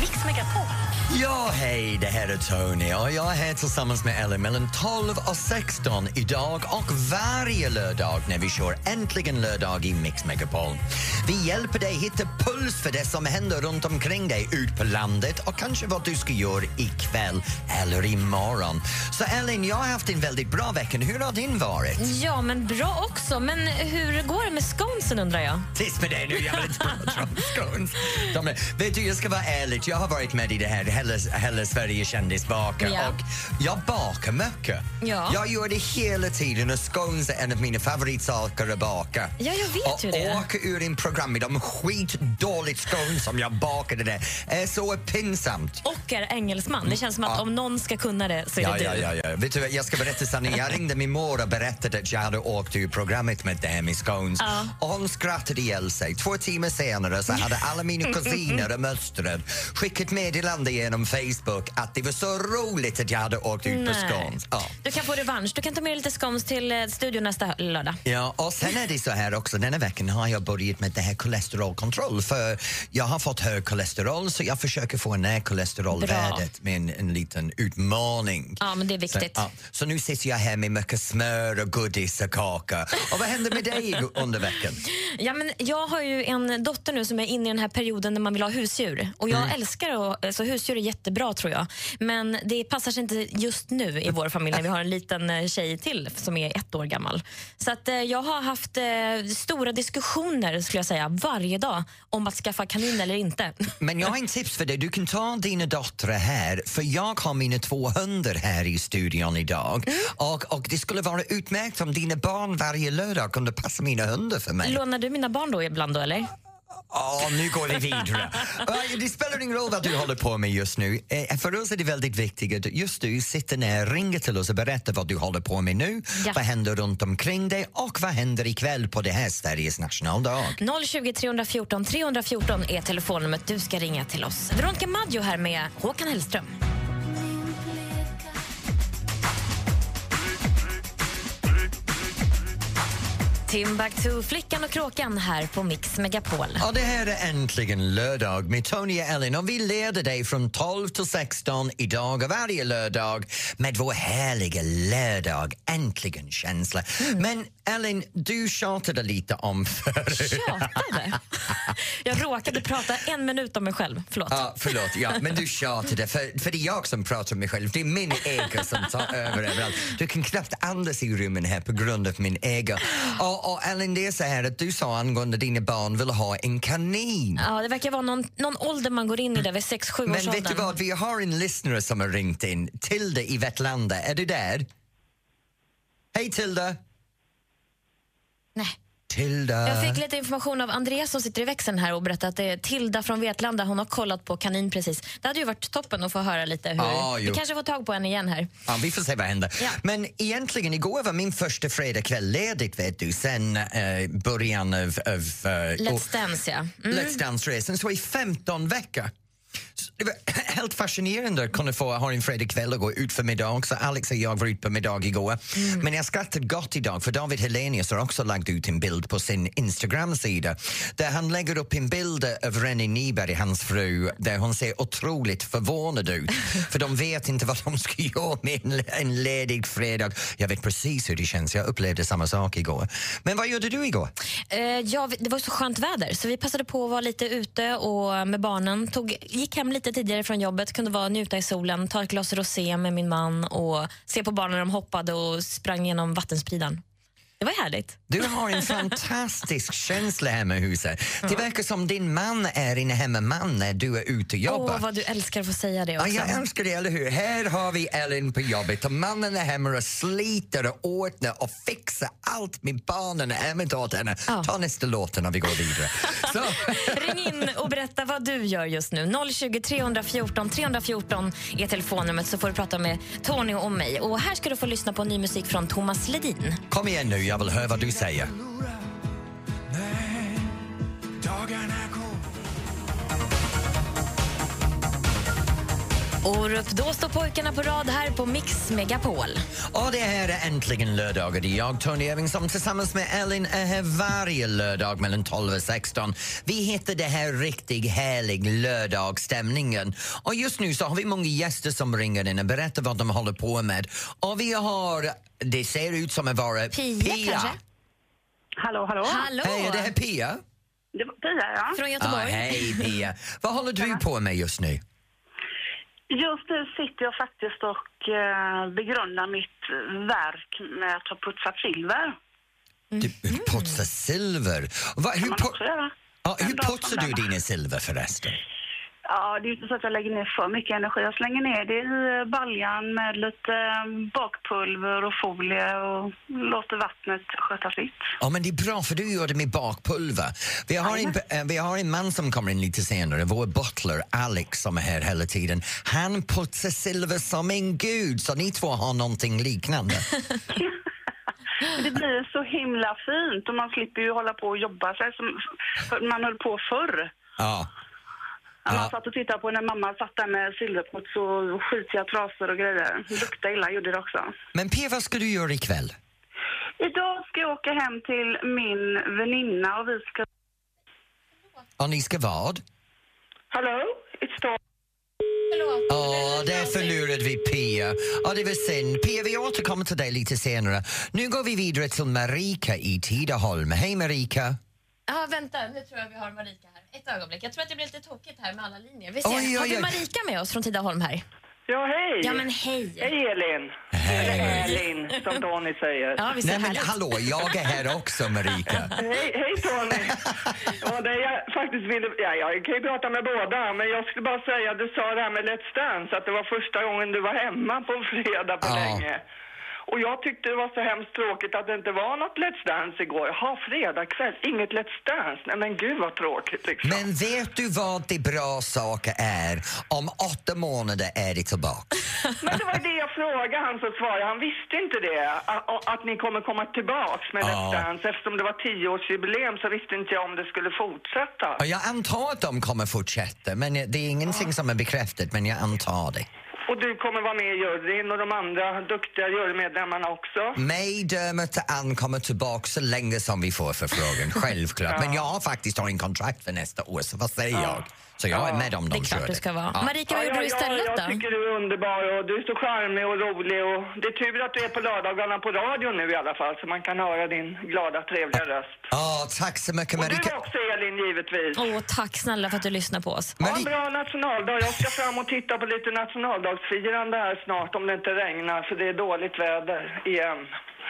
Mix Megapol. Ja, hej, det här är Tony och jag är här tillsammans med Ellen mellan 12 och 16 idag och varje lördag när vi kör Äntligen lördag i Mix Megapol. Vi hjälper dig hitta puls för det som händer runt omkring dig ut på landet och kanske vad du ska göra ikväll eller imorgon. Så Ellen, jag har haft en väldigt bra vecka. Hur har din varit? Ja, men bra också. Men hur går det med sconesen undrar jag? Tyst med dig nu, jag vill inte prata om scones. Vet du, jag ska vara ärlig, jag har varit med i det här Hela, hela Sverige kändis bakar Ja. och jag bakar mycket. Ja. Jag gör det hela tiden och scones är en av mina favoritsaker att baka. Ja, jag vet och ju det. åka ur en program med de skitdåligt scones som jag bakade där är så pinsamt. Och är engelsman. Det känns som att Ja. om någon ska kunna det så är Ja, det ja, du. ja, ja. Vet du, jag ska berätta sanningen. Jag ringde min mor och berättade att jag hade åkt ur programmet med det här med scones. Ja. Och hon skrattade ihjäl sig. Två timmar senare så hade alla mina kusiner och mostrar skickat meddelande genom Facebook att det var så roligt att jag hade åkt ut på scones. Ja. Du kan få revansch. Du kan ta med lite scones till eh, studion nästa lördag. Ja, och sen är det så här också, denna veckan har jag börjat med det här kolesterolkontroll för jag har fått hög kolesterol så jag försöker få ner kolesterolvärdet med en, en liten utmaning. Ja, men det är Så, viktigt. ja, så nu sitter jag här med mycket smör och godis och kaka. Och vad händer med dig under veckan? Ja, men jag har ju en dotter nu som är inne i den här perioden när man vill ha husdjur. Och jag Mm. Älskar att, alltså husdjur är jättebra tror jag. Men det passar sig inte just nu i vår familj när vi har en liten eh, tjej till som är ett år gammal. Så att eh, jag har haft eh, stora diskussioner skulle jag säga varje dag om att skaffa kanin eller inte. Men jag har en tips för dig. Du kan ta dina döttrar här för jag har mina två hundar här i studion idag. Mm. Och, och det skulle vara utmärkt om dina barn varje lördag kunde passa mina hundar för mig. Lånar du mina barn då ibland då eller? Ja, nu går vi vidare. Det spelar ingen roll vad du håller på med just nu. Eh, För oss är det väldigt viktigt att just du sitter ner, ringer till oss och berättar vad du håller på med nu, Ja. vad händer runt omkring dig och vad händer ikväll på det här Sveriges nationaldag. 020 314 314 är telefonnumret du ska ringa till oss. Veronica Maggio här med Håkan Hellström. Timbuktu, Flickan och Kråkan här på Mix Megapol. Och det här är äntligen lördag med Tony och Ellen och vi leder dig från 12 till 16 idag och varje lördag med vår härliga lördag äntligen-känsla. Mm. Men Ellen, du tjatade lite om förut. Tjatade? Jag råkade prata en minut om mig själv. Förlåt. Ja, förlåt, ja, men du tjatade för, för det är jag som pratar om mig själv. Det är min ego som tar över överallt. Du kan knappt andas i rummen här på grund av min ego. Och, och Ellen, det är så här att du sa angående dina barn vill ha en kanin. Ja, det verkar vara någon, någon ålder man går in i där vid 6-7 års Men vet du vad, vi har en lyssnare som har ringt in. Tilda i Vetlanda, är du där? Hej Tilda! Nej. Tilda! Jag fick lite information av Andreas som sitter i växeln här och berättade att det är Tilda från Vetlanda. Hon har kollat på kanin precis. Det hade ju varit toppen att få höra lite hur... Jo. vi kanske får tag på henne igen här. Ja, vi får se vad händer. Ja. Men egentligen, igår var min första fredagkväll ledigt vet du, sen eh, början av... av eh, Let's Dance, ja. Mm. Let's Dance-resan, så i 15 veckor. Det var helt fascinerande att kunna få ha en fredagkväll och gå ut för middag. Så Alex och jag var ute på middag igår. Mm. Men jag skrattade gott idag för David Helenius har också lagt ut en bild på sin Instagram-sida där han lägger upp en bild av Rennie Nyberg, hans fru, där hon ser otroligt förvånad ut. för de vet inte vad de ska göra med en, ledig fredag. Jag vet precis hur det känns, jag upplevde samma sak igår. Men vad gjorde du igår? Eh, ja, det var så skönt väder så vi passade på att vara lite ute och med barnen. Tog, gick hem lite tidigare från jobbet, kunde vara njuta i solen, ta ett glas rosé med min man och se på barnen när de hoppade och sprang genom vattenspridaren. Det var härligt. Du har en fantastisk känsla hemma i huset. Det verkar som din man är en hemmaman när du är ute och jobbar. Åh, vad du älskar att få säga det Ja, också. jag älskar det, eller hur? Här har vi Ellen på jobbet och mannen är hemma och sliter och ordnar och fixar allt med barnen är hemma åt henne. Ja. Ta nästa låt när vi går vidare. Ring in och berätta vad du gör just nu. 020 314 314 är telefonnumret så får du prata med Tony och mig. Och här ska du få lyssna på ny musik från Thomas Ledin. Kom igen nu, jag vill höra vad du säger. Orup, då står pojkarna på rad här på Mix Megapol. Och det här är äntligen lördag och det är jag, Tony Irving, som tillsammans med Ellen är här varje lördag mellan 12 och 16. Vi hittar det här riktigt härlig lördagsstämningen. Och just nu så har vi många gäster som ringer in och berättar vad de håller på med. Och vi har, det ser ut som att vara Pia, kanske? Hallå, hallå. Hallå! Hej, är det här Pia? Det var Pia, ja. Från Ah, Göteborg. hej Pia. Vad håller du på med just nu? Just nu sitter jag faktiskt och eh, begrundar mitt verk med att ha putsat silver. Du putsar silver. Va, hur, göra. ja, hur putsar du dina silver förresten? Ja, det är inte så att jag lägger ner för mycket energi. Jag slänger ner det i eh, baljan med lite eh, bakpulver och folie och låter vattnet sköta sitt. Ja, men det är bra för du gör det med bakpulver. Vi har, en, eh, vi har en man som kommer in lite senare, vår butler Alex som är här hela tiden. Han putsar silver som en gud, så ni två har någonting liknande. Det blir så himla fint och man slipper ju hålla på och jobba sig som man höll på förr. Ja. Man Ja. satt och tittade på när mamma satt där med silverputs och skitiga trasor och grejer. Lukta illa gjorde det också. Men Pia, vad ska du göra ikväll? Idag ska jag åka hem till min väninna och vi ska... Och ni ska vad? Hello, it's Dawn. Ja, där förlorade vi Pia. Ja, det var synd. Pia, vi återkommer till dig lite senare. Nu går vi vidare till Marika i Tidaholm. Hej Marika! Ja, vänta, nu tror jag vi har Marika. Ett ögonblick. Jag tror att det blir lite tokigt här med alla linjer. Vi ser. Oj, oj, Har oj. vi Marika med oss från Tidaholm här? Ja, hej! Ja, men hej. Hej Elin! Eller Elin, som Tony säger. Ja, visst är Nej det men härligt? hallå, jag är här också Marika. Hej, hej Tony! ja, det jag faktiskt ville, ja, jag kan ju prata med båda, men jag skulle bara säga, du sa det här med Let's Dance, att det var första gången du var hemma på en fredag på Ja. länge. Och jag tyckte det var så hemskt tråkigt att det inte var något Let's Dance igår. Jaha, fredag kväll, inget Let's Dance. Nej men gud vad tråkigt liksom. Men vet du vad det bra saker är? Om åtta månader är det tillbaka. Men det var det jag frågade han som svarade. Han visste inte det. Att, att ni kommer komma tillbaks med Let's Ja. Dance. Eftersom det var tioårsjubileum så visste inte jag om det skulle fortsätta. Jag antar att de kommer fortsätta, men det är ingenting som är bekräftat, men jag antar det. Och du kommer vara med i juryn och de andra duktiga jurymedlemmarna också. Mig, Dermot och Ann kommer tillbaka så länge som vi får förfrågan, självklart. Men jag har faktiskt har en kontrakt för nästa år, så vad säger jag? Så jag är med om Det de är klart kör du ska vara. Ja. Marika, vad gjorde du ja, istället jag då? tycker du är underbar och du är så charmig och rolig och det är tur att du är på lördagarna på radio nu i alla fall så man kan höra din glada, trevliga röst. Ja, tack så mycket Och du Marika. också Elin, givetvis. Åh, tack snälla för att du lyssnar på oss. Ha en Marika, bra nationaldag. Jag ska fram och titta på lite nationaldagsfirande här snart om det inte regnar för det är dåligt väder igen.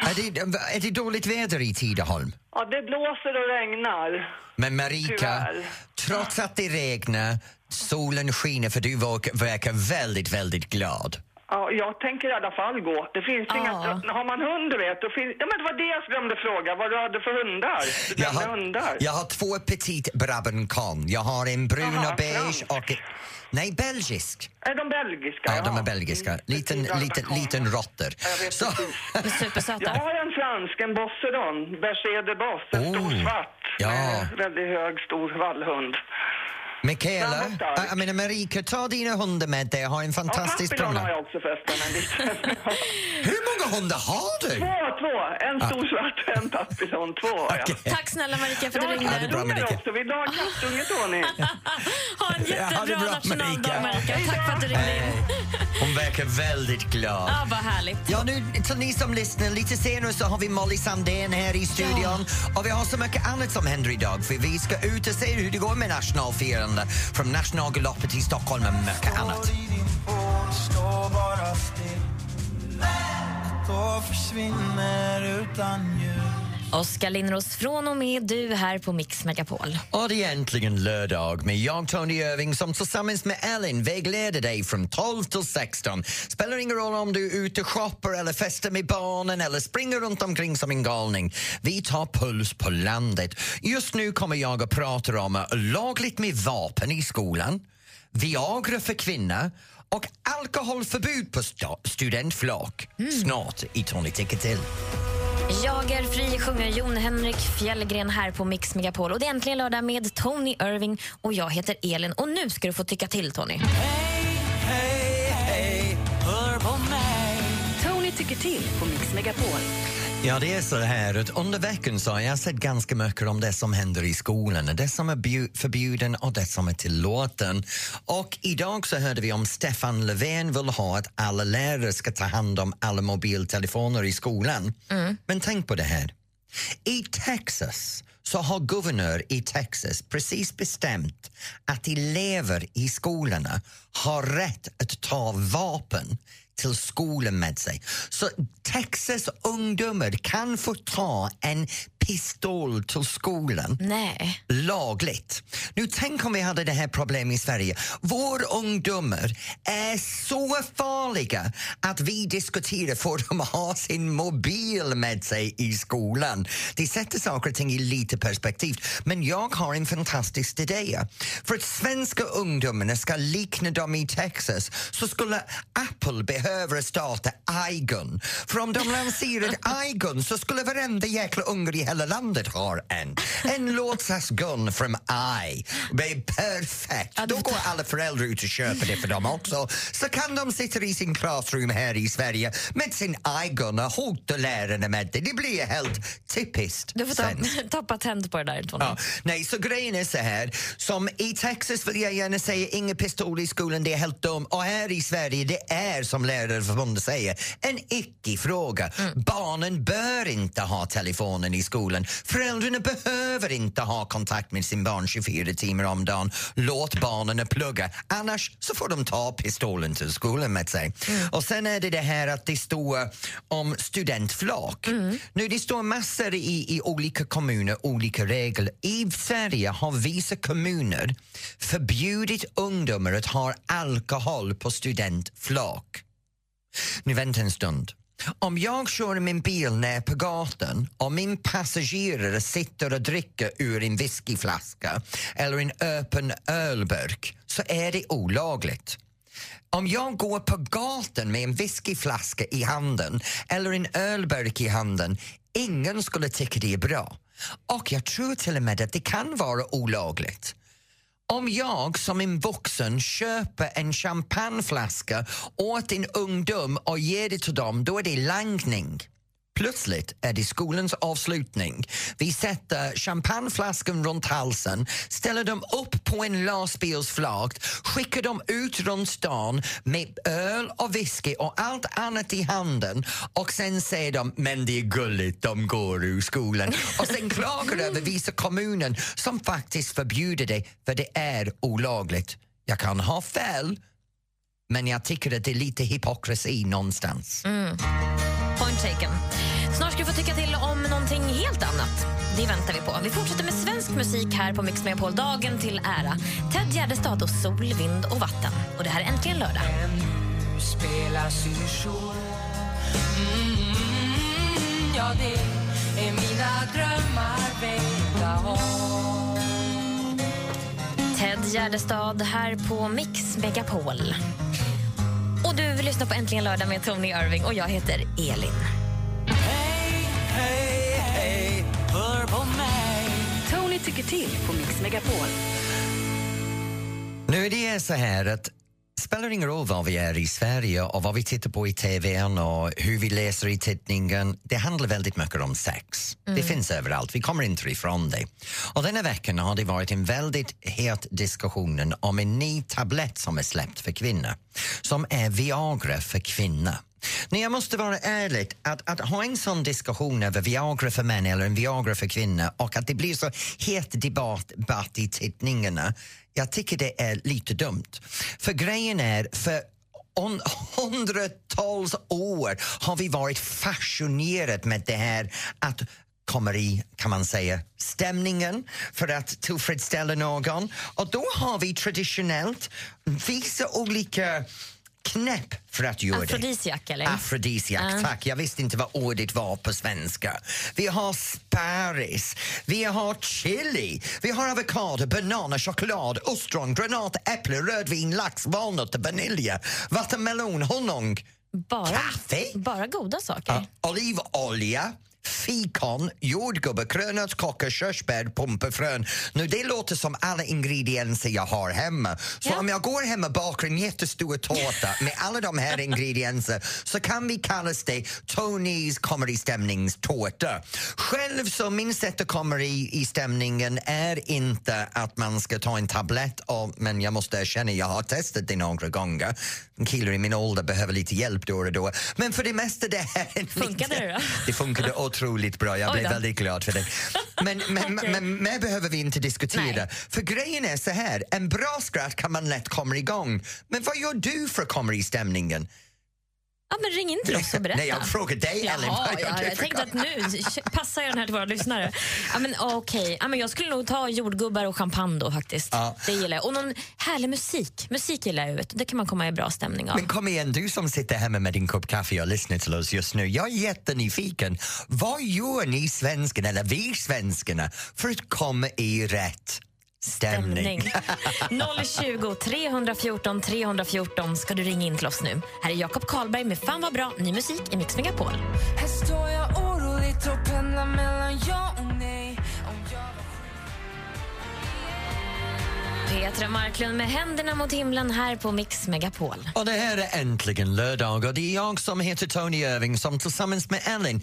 Är det, är det dåligt väder i Tidaholm? Ja, det blåser och regnar. Men Marika, Tyvärr. trots att det regnar, solen skiner för du verkar, väldigt, väldigt glad. Ja, jag tänker i alla fall gå. Det finns Ja. inga... Har man hund, du vet, då finns... Ja, men det var det jag glömde fråga. Vad du hade för hundar? Du Jag har, hundar. jag har två petit Brabancon. Jag har en brun Jaha, och beige fransk. och... Nej, belgisk. Är de belgiska? Ja, de är belgiska. Mm. Liten, Petit liten, liten råttor. Ja, jag vet Så, Jag har en fransk, en bossedon, Berger de Boss, en Oh. stor svart Ja. väldigt hög, stor vallhund. Mikaela, jag menar Marika, ta dina hundar med dig. Ha en Ja, fantastisk har promenad. jag också förresten. Hur många hundar har du? två, två. En stor svart och en papillon. Två har jag. Okej. Tack snälla Marika för att Jag du har ringde. det bra, kattungar Marika. också. Vill du ha en kattunge, Tony? Ha en Ja, jättebra det bra, nationaldag Marika. Tack för att du ringde in. Hon verkar väldigt glad. Ja, vad härligt. Ja, nu till ni som lyssnar, lite senare så har vi Molly Sandén här i studion och vi har så mycket annat som händer idag för vi ska ut och se hur det går med nationalfirande från nationalgaloppet i Stockholm och mycket annat. Då försvinner utan ljud Oskar Lindros från och med du här på Mix Megapol. Och det är äntligen lördag med jag, Tony Irving, som tillsammans med Ellen vägleder dig från 12 till 16. Spelar ingen roll om du är ute och shoppar eller festar med barnen eller springer runt omkring som en galning. Vi tar puls på landet. Just nu kommer jag att prata om lagligt med vapen i skolan, Viagra för kvinnor och alkoholförbud på studentflak. Snart i Tony Tycker till. Jag är fri, sjunger Jon Henrik Fjällgren här på Mix Megapol. Och det är äntligen lördag med Tony Irving och jag heter Elin. Och nu ska du få tycka till, Tony. Hey, hey, hey, hör på mig Tony tycker till på Mix Megapol. Ja, det är så här att under veckan så har jag sett ganska mycket om det som händer i skolan, det som är bju- förbjuden och det som är tillåten. Och idag så hörde vi om Stefan Löfven vill ha att alla lärare ska ta hand om alla mobiltelefoner i skolan. Men tänk på det här. I Texas så har guvernör i Texas precis bestämt att elever i skolorna har rätt att ta vapen till skolan med sig. Så Texas ungdomar kan få ta en pistol till skolan Nej. lagligt. Nu tänk om vi hade det här problemet i Sverige. Våra ungdomar är så farliga att vi diskuterar får de ha sin mobil med sig i skolan. Det sätter saker och ting i lite perspektiv. Men jag har en fantastisk idé. För att svenska ungdomarna ska likna dem i Texas så skulle Apple behöva starta iGun. För om de lanserar iGun så skulle varenda jäkla unge i hela landet ha en. En låtsasgun från i. Det är perfekt. Då går alla föräldrar ut och köper det för dem också. Så kan de sitta i sin klassrum här i Sverige med sin iGun och hota lärarna med det. Det blir helt typiskt Du får ta, ta patent på det där, Tony. Ja, nej, så grejen är så här, som i Texas vill jag gärna säga inga pistoler i skolan, det är helt dumt. Och här i Sverige, det är som Lärarförbundet säger, en icke-fråga. Barnen bör inte ha telefonen i skolan. Föräldrarna behöver inte ha kontakt med sin barn 24 timmar om dagen. Låt barnen plugga, annars så får de ta pistolen till skolan med sig. Och sen är det det här att det står om studentflak. Nu, det står massor i, i olika kommuner, olika regler. I Sverige har vissa kommuner förbjudit ungdomar att ha alkohol på studentflak. Nu vänta en stund. Om jag kör min bil ner på gatan och min passagerare sitter och dricker ur en whiskyflaska eller en öppen ölburk så är det olagligt. Om jag går på gatan med en whiskyflaska i handen eller en ölburk i handen, ingen skulle tycka det är bra. Och jag tror till och med att det kan vara olagligt. Om jag som en vuxen köper en champagneflaska åt en ungdom och ger det till dem, då är det langning. Plötsligt är det skolans avslutning. Vi sätter champagneflaskan runt halsen, ställer dem upp på en lastbilsflak, skickar dem ut runt stan med öl och whisky och allt annat i handen och sen säger de men det är gulligt, de går ur skolan. Och sen klagar över vissa kommunen som faktiskt förbjuder det för det är olagligt. Jag kan ha fel, men jag tycker att det är lite hypokrisy någonstans. Mm. Point taken. Snart ska vi få tycka till om någonting helt annat. Det väntar vi på. Vi fortsätter med svensk musik här på Mix Megapol. Dagen till ära. Ted Gärdestad och Sol, vind och vatten. Och det här är äntligen lördag. Spelas mm, Ja, det är mina drömmar väckta av Ted Gärdestad här på Mix Megapol. Och du lyssnar på Äntligen lördag med Tony Irving och jag heter Elin. Hej, hej, hej, hör på mig Tony tycker till på Mix Megapol. Nu är det så här att spelar ingen roll var vi är i Sverige och vad vi tittar på i tvn och hur vi läser i tidningen. Det handlar väldigt mycket om sex. Det finns överallt, vi kommer inte ifrån det. Och denna veckan har det varit en väldigt het diskussion om en ny tablett som är släppt för kvinnor, som är Viagra för kvinnor. Nej, jag måste vara ärlig, att, att ha en sån diskussion över Viagra för män eller en Viagra för kvinnor och att det blir så het debatt, debatt i tidningarna, jag tycker det är lite dumt. För grejen är, för on, hundratals år har vi varit fascinerade med det här att kommer i, kan man säga, stämningen för att tillfredsställa någon. Och då har vi traditionellt vissa olika knäpp för att göra det. Afrodisiak, eller? Afrodisiak, Ja. tack. Jag visste inte vad ordet var på svenska. Vi har sparris, vi har chili, vi har avokado, bananer, choklad, ostron, granat, äpple, rödvin, lax, valnötter, vanilj, vattenmelon, honung, Bara, kaffe, bara goda saker. ja, olivolja, fikon, jordgubbar, krönärtskockor, körsbär, pumpefrön. Nu det låter som alla ingredienser jag har hemma. Så Ja. om jag går hem och bakar en jättestor tårta med alla de här ingredienserna så kan vi kalla det Tonys kommer i stämningstårta. Själv så min sätt att komma i, i stämningen är inte att man ska ta en tablett av, men jag måste erkänna jag har testat det några gånger. Killar i min ålder behöver lite hjälp då och då. Men för det mesta det här är Funkade lite, det då? Det funkade otroligt bra, jag blev väldigt glad för det. Men, men, Okej. men mer behöver vi inte diskutera. Nej. För grejen är så här, en bra skratt kan man lätt komma igång. Men vad gör du för att komma i stämningen? Ja, men ring in till oss och berätta. Nej, jag frågar dig Ellen. Jaha, vad ja, du jag för tänkte att nu passar jag den här till våra lyssnare. Ja, men, okej. ja, men jag skulle nog ta jordgubbar och champagne då faktiskt. Ja. Det gillar jag. Och någon härlig musik. Musik gillar jag. Vet. Det kan man komma i bra stämning av. Men kom igen, du som sitter hemma med din kopp kaffe och lyssnar till oss just nu. Jag är jättenyfiken. Vad gör ni svenskarna, eller vi svenskarna, för att komma i rätt stämning? Stämning. 020 314 314 ska du ringa in till oss nu. Här är Jakob Karlberg med Fan vad bra, ny musik i Mix Megapol. Här står jag oroligt och pendlar mellan ja Petra Marklund med händerna mot himlen här på Mix Megapol. Och det här är äntligen lördag och det är jag som heter Tony Irving som tillsammans med Ellen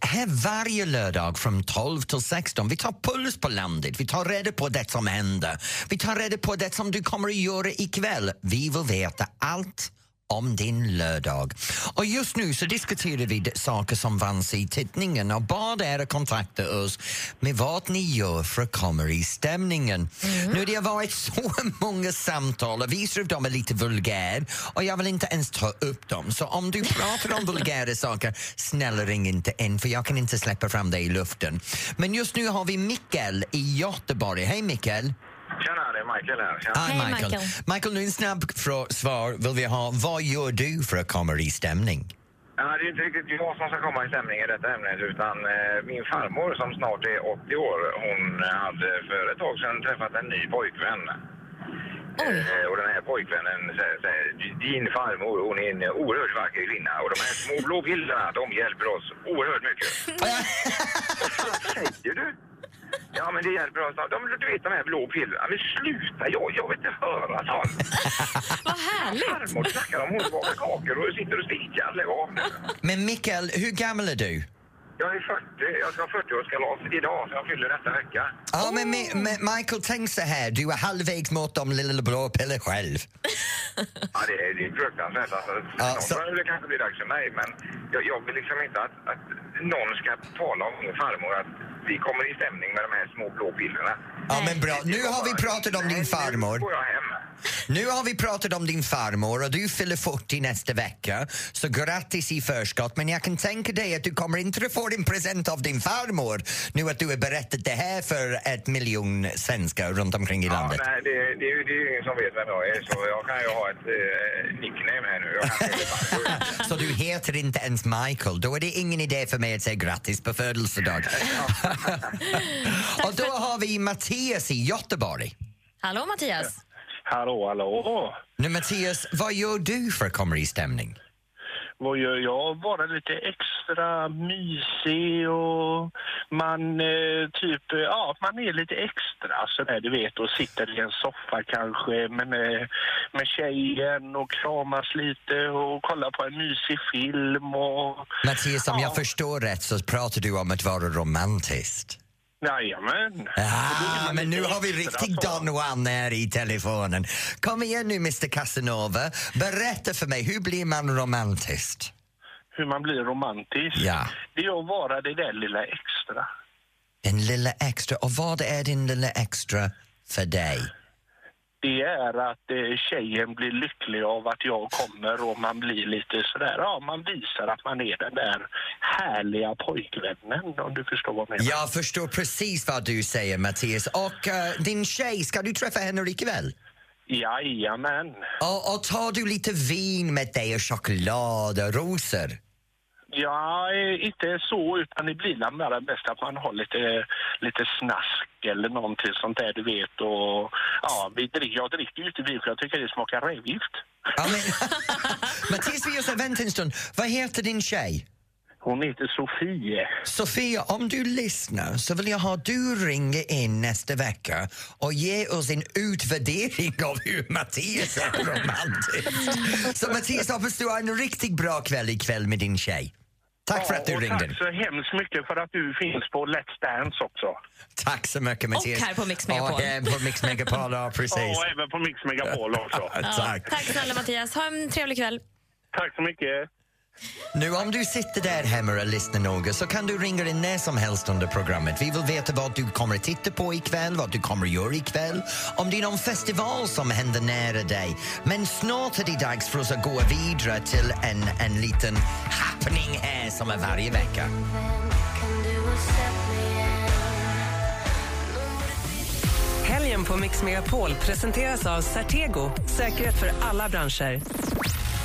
här varje lördag från 12 till 16 vi tar puls på landet, vi tar reda på det som händer, vi tar reda på det som du kommer att göra ikväll. Vi vill veta allt om din lördag. Och just nu så diskuterar vi saker som vanns i tidningen och bad er att kontakta oss med vad ni gör för att komma i stämningen. Nu det har varit så många samtal och vissa av dem är lite vulgär och jag vill inte ens ta upp dem. Så om du pratar om vulgära saker, snälla ring inte in för jag kan inte släppa fram dig i luften. Men just nu har vi Mikael i Göteborg. Hej Mikael! Tjena, det är Michael här. Tjena. Hi, Hej, Michael. Michael. Michael, nu en snabb frå- svar vill vi ha. Vad gör du för att komma i stämning? Ja, det är inte riktigt jag som ska komma i stämning i detta ämnet utan eh, min farmor som snart är 80 år, hon hade för ett tag sedan träffat en ny pojkvän. Oj. Eh, och den här pojkvännen säger, säger din farmor hon är en oerhört vacker kvinna och de här små blå pillerna de hjälper oss oerhört mycket. Vad säger du? Ja men det hjälper oss. De, du vet de här blå pillerna. Men sluta, jag, jag vill inte höra sånt. Vad härligt! Farmor snackar om hon bakar kakor och sitter och stekar. Lägg av nu. Men Mikael, hur gammal är du? Jag är 40, jag ska ha 40-årskalas idag så jag fyller nästa vecka. Ja, men Mi- Mi- Michael, tänk så här, du är halvvägs mot de lilla blå piller själv. Ja, det är, det är fruktansvärt. Alltså, Ja, snart så- börjar det kanske bli dags för mig, men jag, jag vill liksom inte att, att någon ska tala om min farmor att vi kommer i stämning med de här små blå pillerna. Ja, men bra. Nu har vi pratat om din farmor. Nu går jag hem. Nu har vi pratat om din farmor och du fyller 40 nästa vecka. Så grattis i förskott. Men jag kan tänka dig att du kommer inte att få din present av din farmor nu att du har berättat det här för ett miljon svenskar runt omkring i Ja, landet. nej, det, det, det är ju ingen som vet vem jag är, så jag kan ju ha ett eh, nickname här nu. Så du heter inte ens Michael. Då är det ingen idé för mig att säga grattis på födelsedag. och då har vi Mattias i Göteborg. Hallå Mattias! Hallå, hallå. Nu Mattias, vad gör du för att komma i stämning? Vad gör jag? Bara lite extra mysig och man eh, typ, ja, man är lite extra sådär du vet och sitter i en soffa kanske med, med, med tjejen och kramas lite och kollar på en mysig film och... Mattias, om jag Ja. förstår rätt så pratar du om att vara romantisk. Jajamän. Ah, men nu har vi riktigt så. Don Juan här i telefonen. Kom igen nu Mr Casanova. Berätta för mig, hur blir man romantisk? Hur man blir romantisk. Ja. Det är att vara det där lilla extra. Den lilla extra. Och vad är din lilla extra för dig? Det är att eh, tjejen blir lycklig av att jag kommer och man blir lite sådär, ja man visar att man är den där härliga pojkvännen om du förstår vad jag menar. Jag förstår precis vad du säger Mattias. Och eh, din tjej, ska du träffa henne ikväll? Jajamän. Och, och tar du lite vin med dig och choklad och rosor? Ja, inte så utan det blir väl bara bäst att man har lite, lite snask eller någonting sånt där du vet och ja, vi dricker, jag dricker ju inte vin för jag tycker det smakar rävgift. Ja, men, Mattias, vi vänta en stund. Vad heter din tjej? Hon heter Sofie. Sofia, om du lyssnar så vill jag ha du ringa in nästa vecka och ge oss en utvärdering av hur Mattias är romantisk. Så Mattias, hoppas du har en riktigt bra kväll ikväll med din tjej. Tack för att du och ringde. Tack så hemskt mycket för att du finns på Let's Dance också. Tack så mycket Mattias. här på Mix Megapol. Och här på Mix Megapol, ja precis. Och även på Mix Megapol också. Tack. Tack snälla Mattias. Ha en trevlig kväll. Tack så mycket. Nu om du sitter där hemma och lyssnar noga så kan du ringa in när som helst under programmet. Vi vill veta vad du kommer att titta på ikväll, vad du kommer att göra ikväll, om det är någon festival som händer nära dig. Men snart är det dags för oss att gå vidare till en, en liten happening här som är varje vecka. Helgen på Mix Megapol presenteras av Certego. Säkerhet för alla branscher.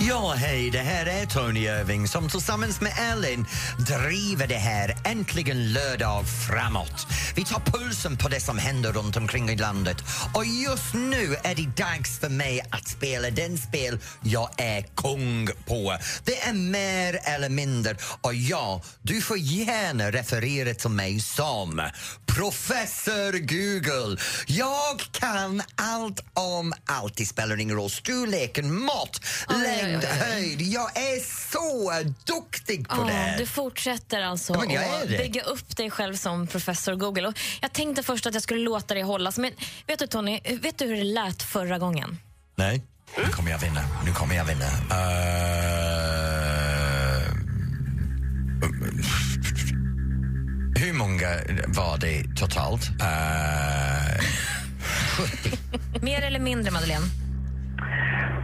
Ja, hej, det här är Tony Irving som tillsammans med Ellen driver det här Äntligen lördag framåt. Vi tar pulsen på det som händer runt omkring i landet och just nu är det dags för mig att spela den spel jag är kung på. Det är mer eller mindre och ja, du får gärna referera till mig som professor Google. Jag kan allt om allt. Det spelar ingen roll. Storleken, mått, läge höjd. Jag är så duktig på Ja, det. du fortsätter alltså Ja, men jag är att det. bygga upp dig själv som professor Google. Och jag tänkte först att jag skulle låta dig hållas, men vet du Tony, vet du hur det lät förra gången? Nej, nu kommer jag vinna. Nu kommer jag vinna. Eh, hur många var det totalt? Eh, 70. Mer eller mindre, Madeleine?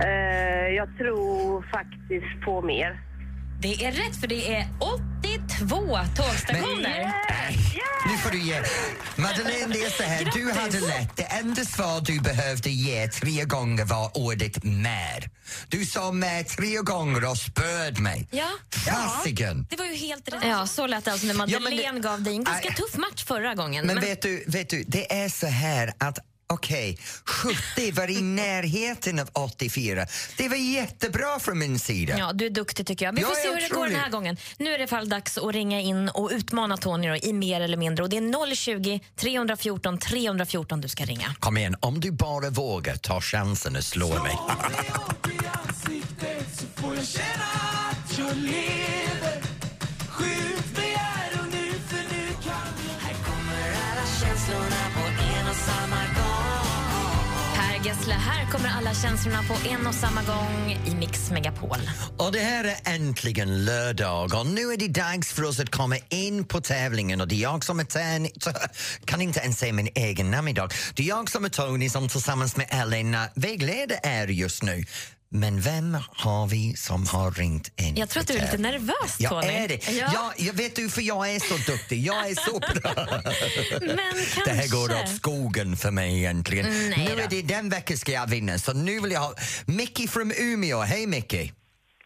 Eh, jag tror faktiskt på mer. Det är rätt, för det är 82 tågstationer. Nu får du ge... Madeleine, det är så här. Du hade lätt. Det enda svar du behövde ge tre gånger var ordet mer. Du sa mer tre gånger och spöd mig. Ja. Fasiken! Det var ju helt rätt. Ja, så lät det alltså när Madeleine Ja, men det- gav dig en ganska Nej. tuff match förra gången. Men, vet, du, vet du, det är så här att Okej, 70 var i närheten av 84. Det var jättebra från min sida. Ja, du är duktig tycker jag. Vi Jag får se hur det går den här gången. Nu är det i fall dags att ringa in och utmana Tony då, i mer eller mindre. Och det är 020 314 314 du ska ringa. Kom igen, om du bara vågar ta chansen att slå mig. får jag känna att jag lever gång här kommer alla känslorna på en och samma gång i Mix Megapol. Och det här är äntligen lördag och nu är det dags för oss att komma in på tävlingen och det är jag som är Tony, kan inte ens säga min egen namn idag. Det är jag som är Tony som tillsammans med Ellen vägleder er just nu. Men vem har vi som har ringt in? Jag tror att du är lite nervös, Jag Tony. är det. Ja. Ja. jag vet du, för jag är så duktig. Jag är så bra. Men Det här går kanske. åt skogen för mig egentligen. Mm, nej nu då. är det den veckan ska jag vinna, så nu vill jag ha Mickey från Umeå. Hej Mickey!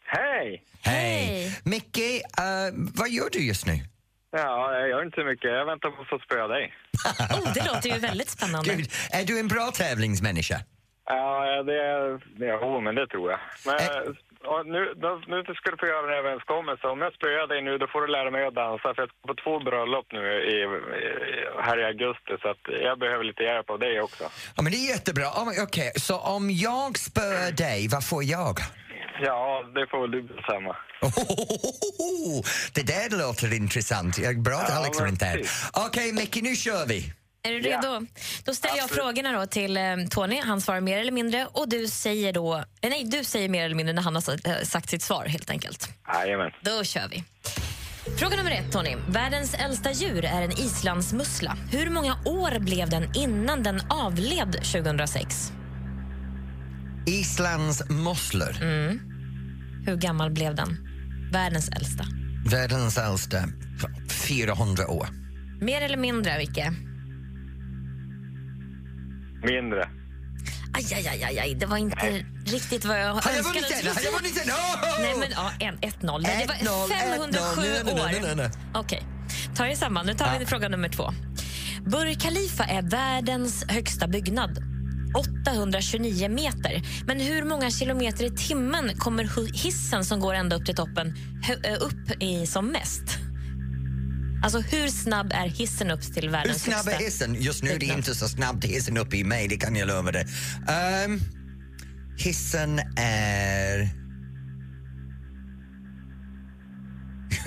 Hej! Hej! Micke, eh, vad gör du just nu? Ja, jag gör inte så mycket. Jag väntar på att få spöa dig. Oh, det låter ju väldigt spännande. Gud, är du en bra tävlingsmänniska? Ja, det är... Jo, men det tror jag. Men ja, nu, då, nu ska du få göra en överenskommelse. Om jag spöar dig nu, då får du lära mig att dansa. För jag ska på två bröllop nu i, i, här i augusti. Så att jag behöver lite hjälp av dig också. Ja, men det är jättebra. Oh, Okej, så om jag spör dig, vad får jag? Ja, det får väl du bestämma. Oh, det där låter intressant. Bra att Ja, Alex var inte här. Okej, Micke, nu kör vi. Är du redo? Då ställer jag Absolut. frågorna då till eh, Tony. Han svarar mer eller mindre och du säger då... Eh, nej, du säger mer eller mindre när han har eh, sagt sitt svar helt enkelt. Jajamän. Då kör vi. Fråga nummer ett, Tony. Världens äldsta djur är en islandsmussla. Hur många år blev den innan den avled 2006? Islands musslor. Hur gammal blev den? Världens äldsta. Världens äldsta. 400 år. Mer eller mindre, Vicke? Mindre. Aj, aj, aj, aj, aj. det var inte riktigt vad jag Har jag önskade. vunnit den? Har jag vunnit den? Oh! Nej, men ja, en- 1-0. Nej, det var 1-0, 507 1-0. Nej, nej, år. nej, nej, nej. Okej, ta er samman. Nu tar vi Ja. fråga nummer två. Burj Khalifa är världens högsta byggnad. 829 meter. Men hur många kilometer i timmen kommer hissen som går ända upp till toppen upp i som mest? Alltså hur snabb är hissen upp till Hur världens snabb är högsta? hissen? Just nu är det inte så snabbt hissen upp i mig, det kan jag lova dig. Ehm, hissen är...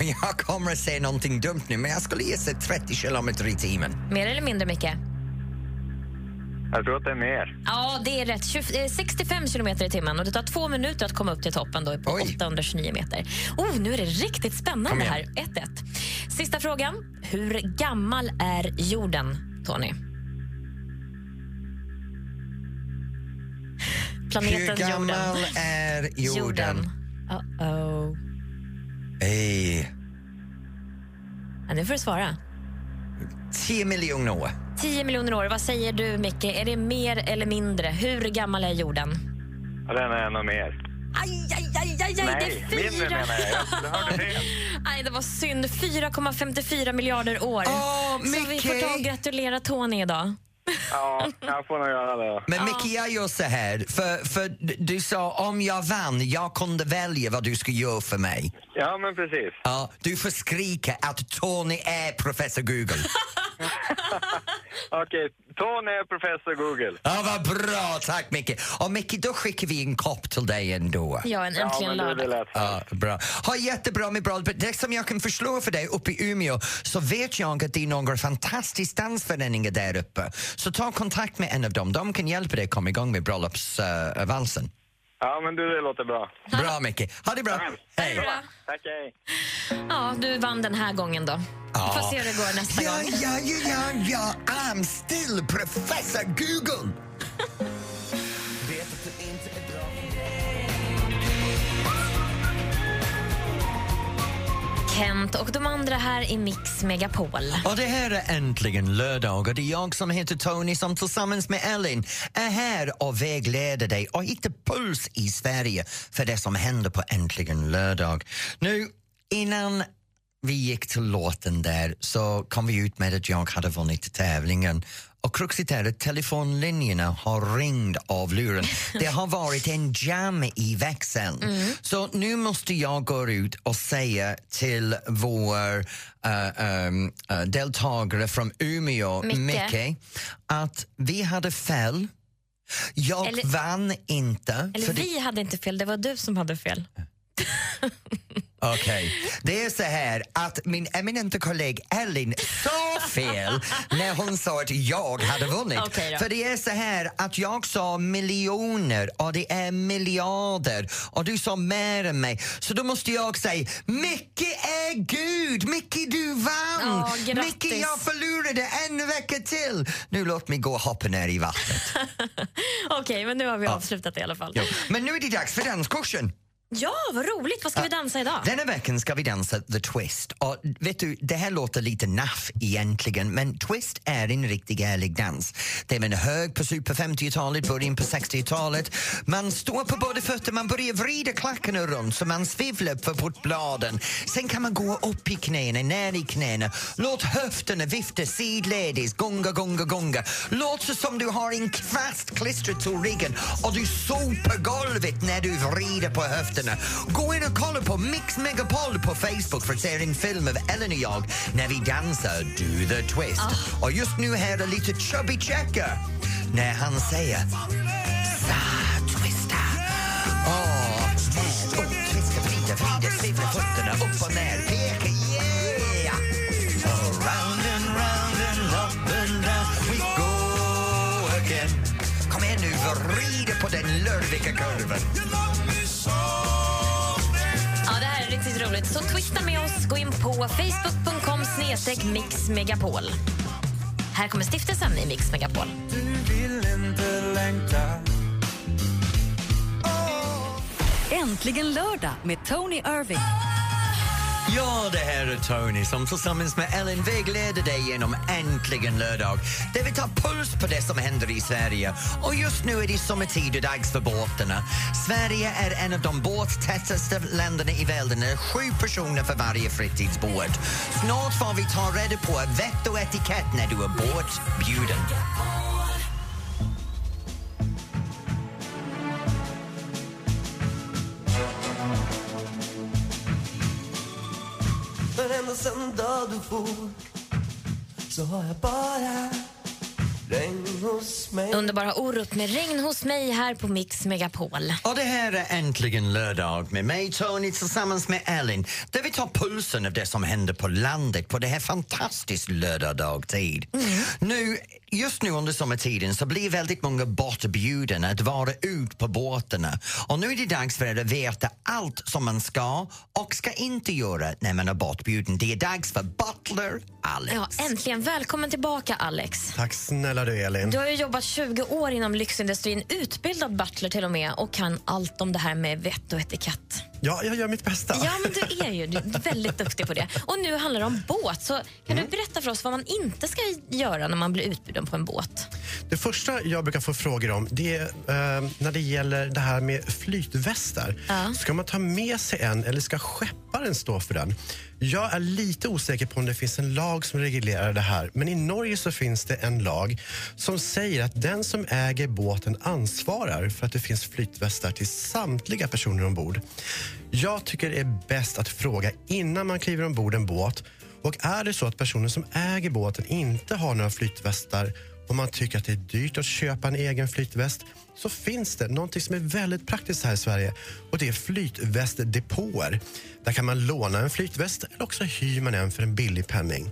Jag kommer att säga någonting dumt nu, men jag skulle gissa 30 kilometer i timmen. Mer eller mindre, Micke? Jag tror att det är mer. Ja, det är rätt. 20, eh, 65 kilometer i timmen och det tar två minuter att komma upp till toppen då på 829 meter. Oh, nu är det riktigt spännande här. 1-1. Sista frågan. Hur gammal är jorden, Tony? Planeten Hur gammal jorden. är jorden? Uh-oh. Ej, Ja, nu får du svara. 10 miljoner år. 10 miljoner år. Vad säger du, Micke? Är det mer eller mindre? Hur gammal är jorden? Ja, den är nog mer. Aj, aj, aj, aj, aj Nej, det är mindre fyra. menar jag. Jag hörde fel. Nej, det var synd. 4,54 miljarder år. Åh, Så vi får ta och gratulera Tony idag. Ja, jag får nog göra det. Men Micke, jag gör så här, för, för du sa om jag vann, jag kunde välja vad du ska göra för mig. Ja, men precis. Ja, du får skrika att Tony är professor Google. Okej, Tony är professor Google. Ja, vad bra, tack Micke. Och Micke, då skickar vi en kopp till dig ändå. Ja, en äntligen lördag. Ja, bra. Ha jättebra med bra. Det som jag kan förslå för dig uppe i Umeå så vet jag att det är några fantastiska dansföreningar där uppe. Så ta kontakt med en av dem. De kan hjälpa dig komma igång med bröllopsvalsen. Ja, men du, det låter bra. bra Micke. Ha det bra. Hej. Tack, hej. Ja, du vann den här gången då. Vi får se hur det går nästa ja, gång. Ja, ja, ja, ja, I'm still professor Google. Kent och de andra här i Mix Megapol. Och det här är äntligen lördag och det är jag som heter Tony som tillsammans med Ellen är här och vägleder dig och hittar puls i Sverige för det som händer på Äntligen lördag. Nu, innan vi gick till låten där så kom vi ut med att jag hade vunnit tävlingen och kruxet är att telefonlinjerna har ringt av luren. Det har varit en jam i växeln. Så nu måste jag gå ut och säga till vår eh, ehm, eh, deltagare från Umeå, Micke. Micke, att vi hade fel. Jag Eller- vann inte. Eller för det- vi hade inte fel, det var du som hade fel. Okej, det är så här att min eminenta kollega Ellen sa fel när hon sa att jag hade vunnit. Då. För det är så här att jag sa miljoner och det är miljarder och du sa mer än mig. Så då måste jag säga Micke är Gud! Micke du vann! Grattis. Micke jag förlorade en vecka till! Nu låt mig gå och hoppa ner i vattnet. Okej, men nu har vi avslutat i alla fall. Jo. Men nu är det dags för danskursen. Ja, vad roligt. Vad ska vi dansa idag? Denna veckan ska vi dansa The Twist. Och vet du, det här låter lite naff egentligen men Twist är en riktigt ärlig dans. Det är en hög på super 50-talet, början på 60-talet. Man står på båda fötter, man börjar vrida klackarna runt så man svivlar för portbladen. Sen kan man gå upp i knäna, ner i knäna. Låt höfterna vifta sidledes, gonga, gonga, gonga. Låt så som du har en kvast klistrad till ryggen och du sopar golvet när du vrider på höfterna. Gå in och kolla på Mix Megapol på Facebook för att se en film av Ellen och jag när vi dansar Do the Twist. Och just nu här är lite Chubby Checker när han säger Sa twista. Åh, twista, vrida, vrida, svivla fötterna upp och ner, peka, yeah! Oh, round and round and up and down we go again. Kom igen nu, vrida på den lurviga kurvan. Så twista med oss. Gå in på facebook.com snedstreck mixmegapol. Här kommer stiftelsen i Mix Megapol. Äntligen lördag med Tony Irving. Ja, det här är Tony som tillsammans med Ellen vägleder dig genom Äntligen lördag där vi tar puls på det som händer i Sverige. Och just nu är det sommartid och dags för båtarna. Sverige är en av de båttätaste länderna i världen. Det är sju personer för varje fritidsbåt. Snart får vi ta reda på vett och etikett när du är båtbjuden. Du for så har jag bara regn hos mig Underbara Orup med regn hos mig här på Mix Megapol. Och det här är äntligen lördag med mig Tony tillsammans med Ellen där vi tar pulsen av det som händer på landet på det här fantastiskt lördag-dagtid. Nu, just nu under sommartiden så blir väldigt många bortbjudna att vara ut på båtarna och nu är det dags för er att veta allt som man ska och ska inte göra när man är bortbjuden. Det är dags för Butler Alex. Ja, äntligen. Välkommen tillbaka, Alex. Tack snälla du Elin. Du har ju jobbat 20 år inom lyxindustrin, utbildad butler till och med och kan allt om det här med vett och etikett. Ja, jag gör mitt bästa. Ja, men du är ju du är väldigt duktig på det. Och nu handlar det om båt. Så kan Mm. du berätta för oss vad man inte ska göra när man blir utbjuden på en båt? Det första jag brukar få frågor om det är eh, när det gäller det här med flytvästar. Ja. Ska man ta med sig en eller ska skepparen stå för den? Jag är lite osäker på om det finns en lag som reglerar det här. Men i Norge så finns det en lag som säger att den som äger båten ansvarar för att det finns flytvästar till samtliga personer ombord. Jag tycker det är bäst att fråga innan man kliver ombord en båt. Och är det så att personen som äger båten inte har några flytvästar och man tycker att det är dyrt att köpa en egen flytväst så finns det någonting som är väldigt praktiskt här i Sverige och det är flytvästdepåer. Där kan man låna en flytväst eller också hyr man en för en billig penning.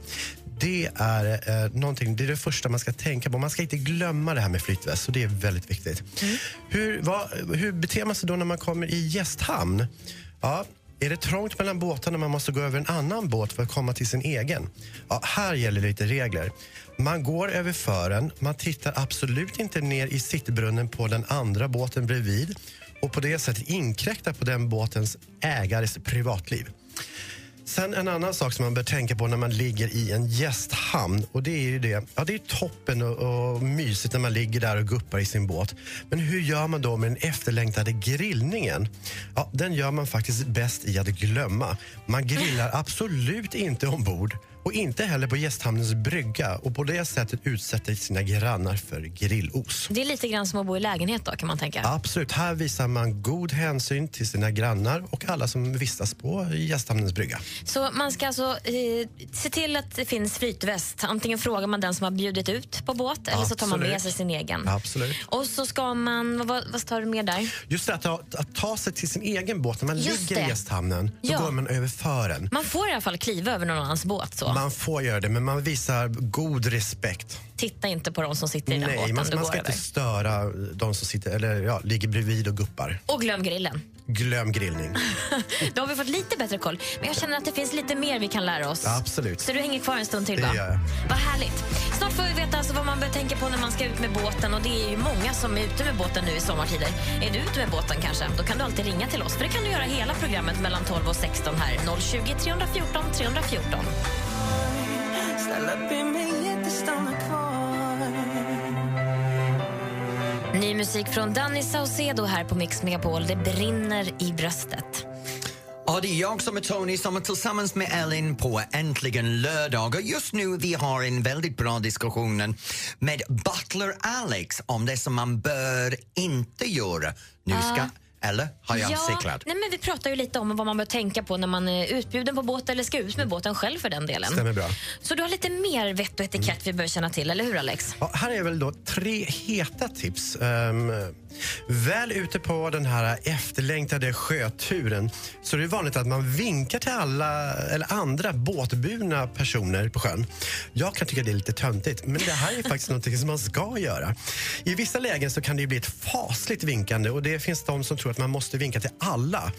Det är, eh, någonting, det är det första man ska tänka på. Man ska inte glömma det här med flytväst, så det är väldigt viktigt. Hur, vad, hur beter man sig då när man kommer i gästhamn? Ja, är det trångt mellan båtarna man måste gå över en annan båt för att komma till sin egen? Ja, här gäller lite regler. Man går över fören, man tittar absolut inte ner i sittbrunnen på den andra båten bredvid och på det sättet inkräktar på den båtens ägares privatliv. Sen en annan sak som man bör tänka på när man ligger i en gästhamn och det är ju det, ja det är toppen och, och mysigt när man ligger där och guppar i sin båt. Men hur gör man då med den efterlängtade grillningen? Ja, den gör man faktiskt bäst i att glömma. Man grillar absolut inte ombord och inte heller på gästhamnens brygga och på det sättet utsätter sina grannar för grillos. Det är lite grann som att bo i lägenhet då kan man tänka. Absolut, här visar man god hänsyn till sina grannar och alla som vistas på gästhamnens brygga. Så man ska alltså eh, se till att det finns flytväst. Antingen frågar man den som har bjudit ut på båt eller så tar man med sig sin egen. Absolut. Och så ska man, vad, vad tar du med där? Just det, att ta, att ta sig till sin egen båt när man Just ligger det. i gästhamnen, då Ja. går man över fören. Man får i alla fall kliva över någon annans båt. Så. Man får göra det, men man visar god respekt. Titta inte på de som sitter i den Nej, båten man, man ska över. inte störa de som sitter, eller, ja, ligger bredvid och guppar. Och glöm grillen. Glöm grillning. Då har vi fått lite bättre koll. Men jag känner att det finns lite mer vi kan lära oss. Absolut. Så du hänger kvar en stund till Det va? gör jag. Vad härligt. Snart får vi veta alltså vad man bör tänka på när man ska ut med båten. Och det är ju många som är ute med båten nu i sommartider. Är du ute med båten kanske? Då kan du alltid ringa till oss. För det kan du göra hela programmet mellan 12 och 16 här. 020 314 314. Ställ upp i mig lite, stanna kvar Ny musik från Danny Saucedo här på Mix Megapol. Det brinner i bröstet. Ja, det är jag som är Tony som är tillsammans med Ellen på Äntligen lördag. Och just nu vi har en väldigt bra diskussion med Butler Alex om det som man bör inte göra. Nu ska... Eller? Har jag cyklat? nej men vi pratar ju lite om vad man bör tänka på när man är utbjuden på båt eller ska ut med båten själv för den delen. Stämmer bra. Så du har lite mer vett och etikett vi bör känna till, eller hur Alex? Ja, här är väl då tre heta tips. Ehm, väl ute på den här efterlängtade sjöturen så är det vanligt att man vinkar till alla eller andra båtburna personer på sjön. Jag kan tycka det är lite töntigt, men det här är faktiskt något som man ska göra. I vissa lägen så kan det bli ett fasligt vinkande och det finns de som tror att man måste vinka till alla.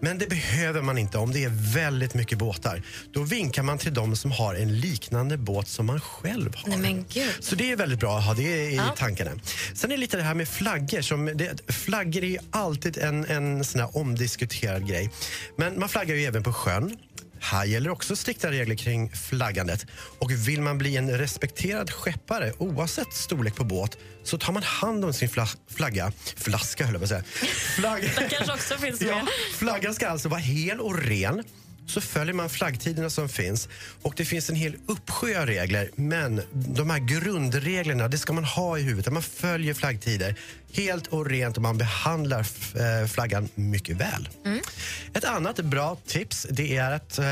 Men det behöver man inte om det är väldigt mycket båtar. Då vinkar man till de som har en liknande båt som man själv har. Nej. Så det är väldigt bra att ha det i Ja. tankarna. Sen är det lite det här med flaggor. Som det, flaggor är ju alltid en, en sån här omdiskuterad grej. Men man flaggar ju även på sjön. Här gäller också strikta regler kring flaggandet. Och vill man bli en respekterad skeppare oavsett storlek på båt så tar man hand om sin fla, flagga. Flaska höll jag på att säga. Flagg, Det kanske också finns med. ja, flaggan ska alltså vara hel och ren. Så följer man flaggtiderna som finns. Och Det finns en hel uppsjö av regler, men de här grundreglerna det ska man ha i huvudet. Man följer flaggtider helt och rent och man behandlar eh, flaggan mycket väl. Ett annat bra tips det är att eh,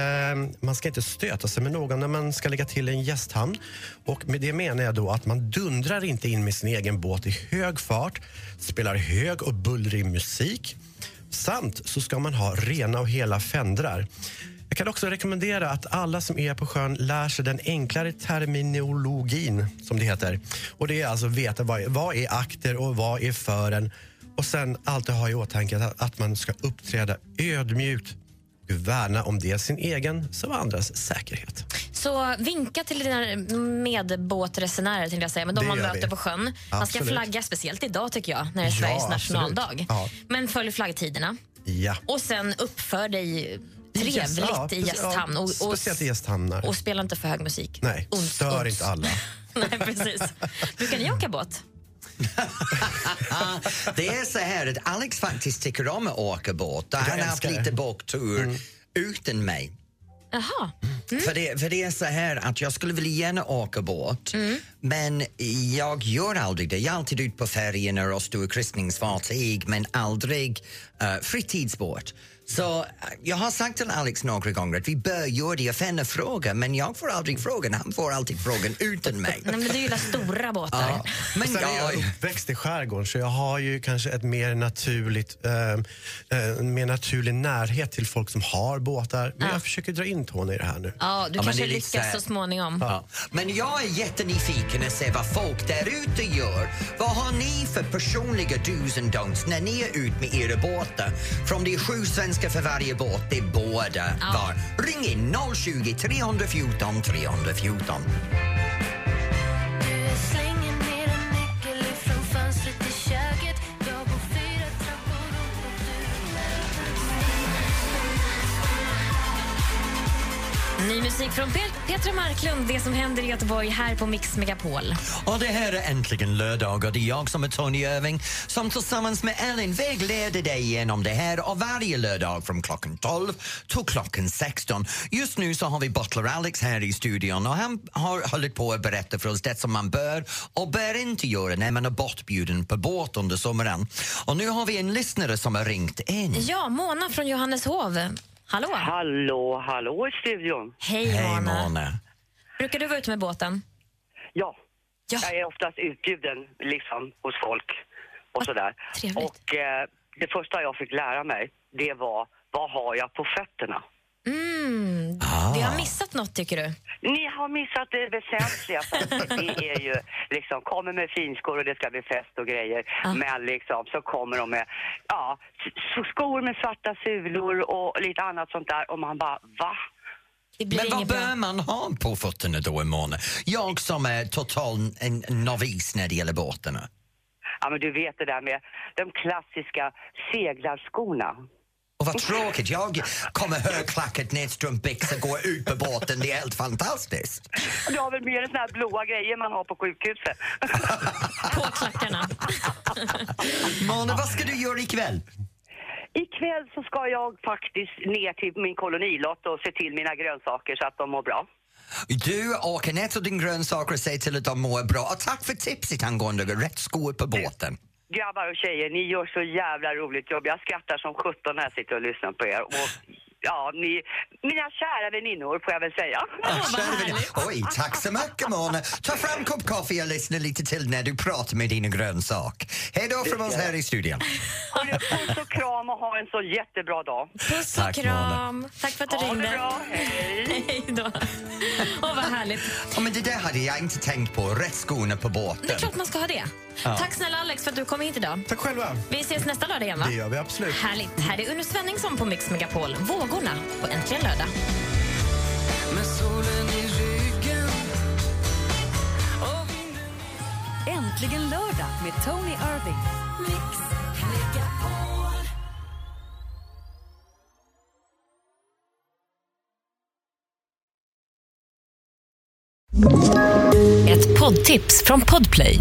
man ska inte stöta sig med någon när man ska lägga till en gästhamn. Och med det menar jag då att man dundrar inte in med sin egen båt i hög fart, spelar hög och bullrig musik. Samt så ska man ha rena och hela fändrar. Jag kan också rekommendera att alla som är på sjön lär sig den enklare terminologin, som det heter. Och Det är alltså veta vad är, vad är akter och vad är fören. Och sen alltid ha i åtanke att, att man ska uppträda ödmjukt värna om dels sin egen som andras säkerhet. Så vinka till dina medbåtresenärer, jag säga, men de Det man möter vi. på sjön. Man ska Absolut. flagga, speciellt idag tycker jag, när det är Ja, Sveriges absolut. nationaldag. Ja. Men följ flaggtiderna. Ja. Och sen uppför dig trevligt ja, i gästhamn. Och, och, speciellt i gästhamnar. och spela inte för hög musik. Nej, Uns, stör uns. inte alla. Nej, precis. Brukar ni åka båt? Det är så här att Alex faktiskt tycker om att åka båt. Han har haft lite båttur utan mig. Jaha. För, det, för det är så här att jag skulle vilja gärna åka båt men jag gör aldrig det. Jag är alltid ute på färjorna och stora kryssningsfartyg men aldrig uh, fritidsbåt. Så eh, jag har sagt till Alex några gånger att vi bör göra det. Jag fråga men jag får aldrig frågan. Han får alltid frågan utan mig. Nej, men du gillar stora båtar. Ja, men Sen är jag jag, uppväxt i skärgården så jag har ju kanske ett mer naturligt, eh, eh, en mer naturlig närhet till folk som har båtar. Men jag försöker dra in Tony i det här nu. Ja, du Ja, kanske lite lyckas så småningom. Ja. Men jag är jättenyfiken att se vad folk där ute gör. Vad har ni för personliga dos and don'ts när ni är ute med era båtar? För om det är sju svenskar för varje båt, det är båda var. Ring in 020 314 314. Ny musik från Pe- Petra Marklund, det som händer i Göteborg här på Mix Megapol. Och det här är äntligen lördag och det är jag som är Tony Irving som tillsammans med Ellen vägleder dig igenom det här och varje lördag från klockan 12 till klockan 16. Just nu så har vi Butler Alex här i studion och han har hållit på att berätta för oss det som man bör och bör inte göra när man är bortbjuden på båt under sommaren. Och nu har vi en lyssnare som har ringt in. Ja, Mona från Johanneshov. Hallå? Hallå, hallå i studion. Hej, Hej. Mona. Brukar du vara ute med båten? Ja, Ja. jag är oftast utbjuden liksom hos folk och sådär. trevligt. Och eh, det första jag fick lära mig, det var vad har jag på fötterna? Mm, Ah. vi har missat något tycker du? Ni har missat det väsentliga. Det är ju liksom, kommer med finskor och det ska bli fest och grejer. Men liksom så kommer de med, ja, skor med svarta sulor och lite annat sånt där. Och man bara, va? Men vad bör man ha på fötterna då i månaden? Jag som är total en novis när det gäller båtarna. Ja men du vet det där med de klassiska seglarskorna. Och vad tråkigt, jag kommer högklackat nedstrumpbyxor går ut på båten, det är helt fantastiskt. Du har väl mer såna här blåa grejer man har på sjukhuset? På klackarna. Mona, vad ska du göra ikväll? Ikväll så ska jag faktiskt ner till min kolonilott och se till mina grönsaker så att de mår bra. Du åker ner till din grönsaker och säger till att de mår bra. Och tack för tipset angående rätt skor på båten. Grabbar och tjejer, ni gör så jävla roligt jobb. Jag skrattar som sjutton när jag sitter och lyssnar på er. Och ja, ni, mina kära väninnor får jag väl säga. Det? Oj, tack så mycket Mona. Ta fram en kopp kaffe och lyssna lite till när du pratar med dina grönsak. Hej då från oss här i studion. Puss och kram och ha en så jättebra dag. Puss och Tack, kram. Tack för att du Ha ringde. det bra, hej! Hej då. Åh, vad härligt. Ja, men det där hade jag inte tänkt på, rätt skorna på Det är båten. klart man ska ha det. Ja. Tack snälla Alex för att du kom hit idag. Tack själva. Vi ses nästa lördag igen va? Det gör vi absolut. Härligt. Här är Unno Svenningsson på Mix Megapol. Vågorna på Äntligen lördag. Med solen i ryggen Äntligen lördag med Tony Irving. Mix Ett poddtips från Podplay.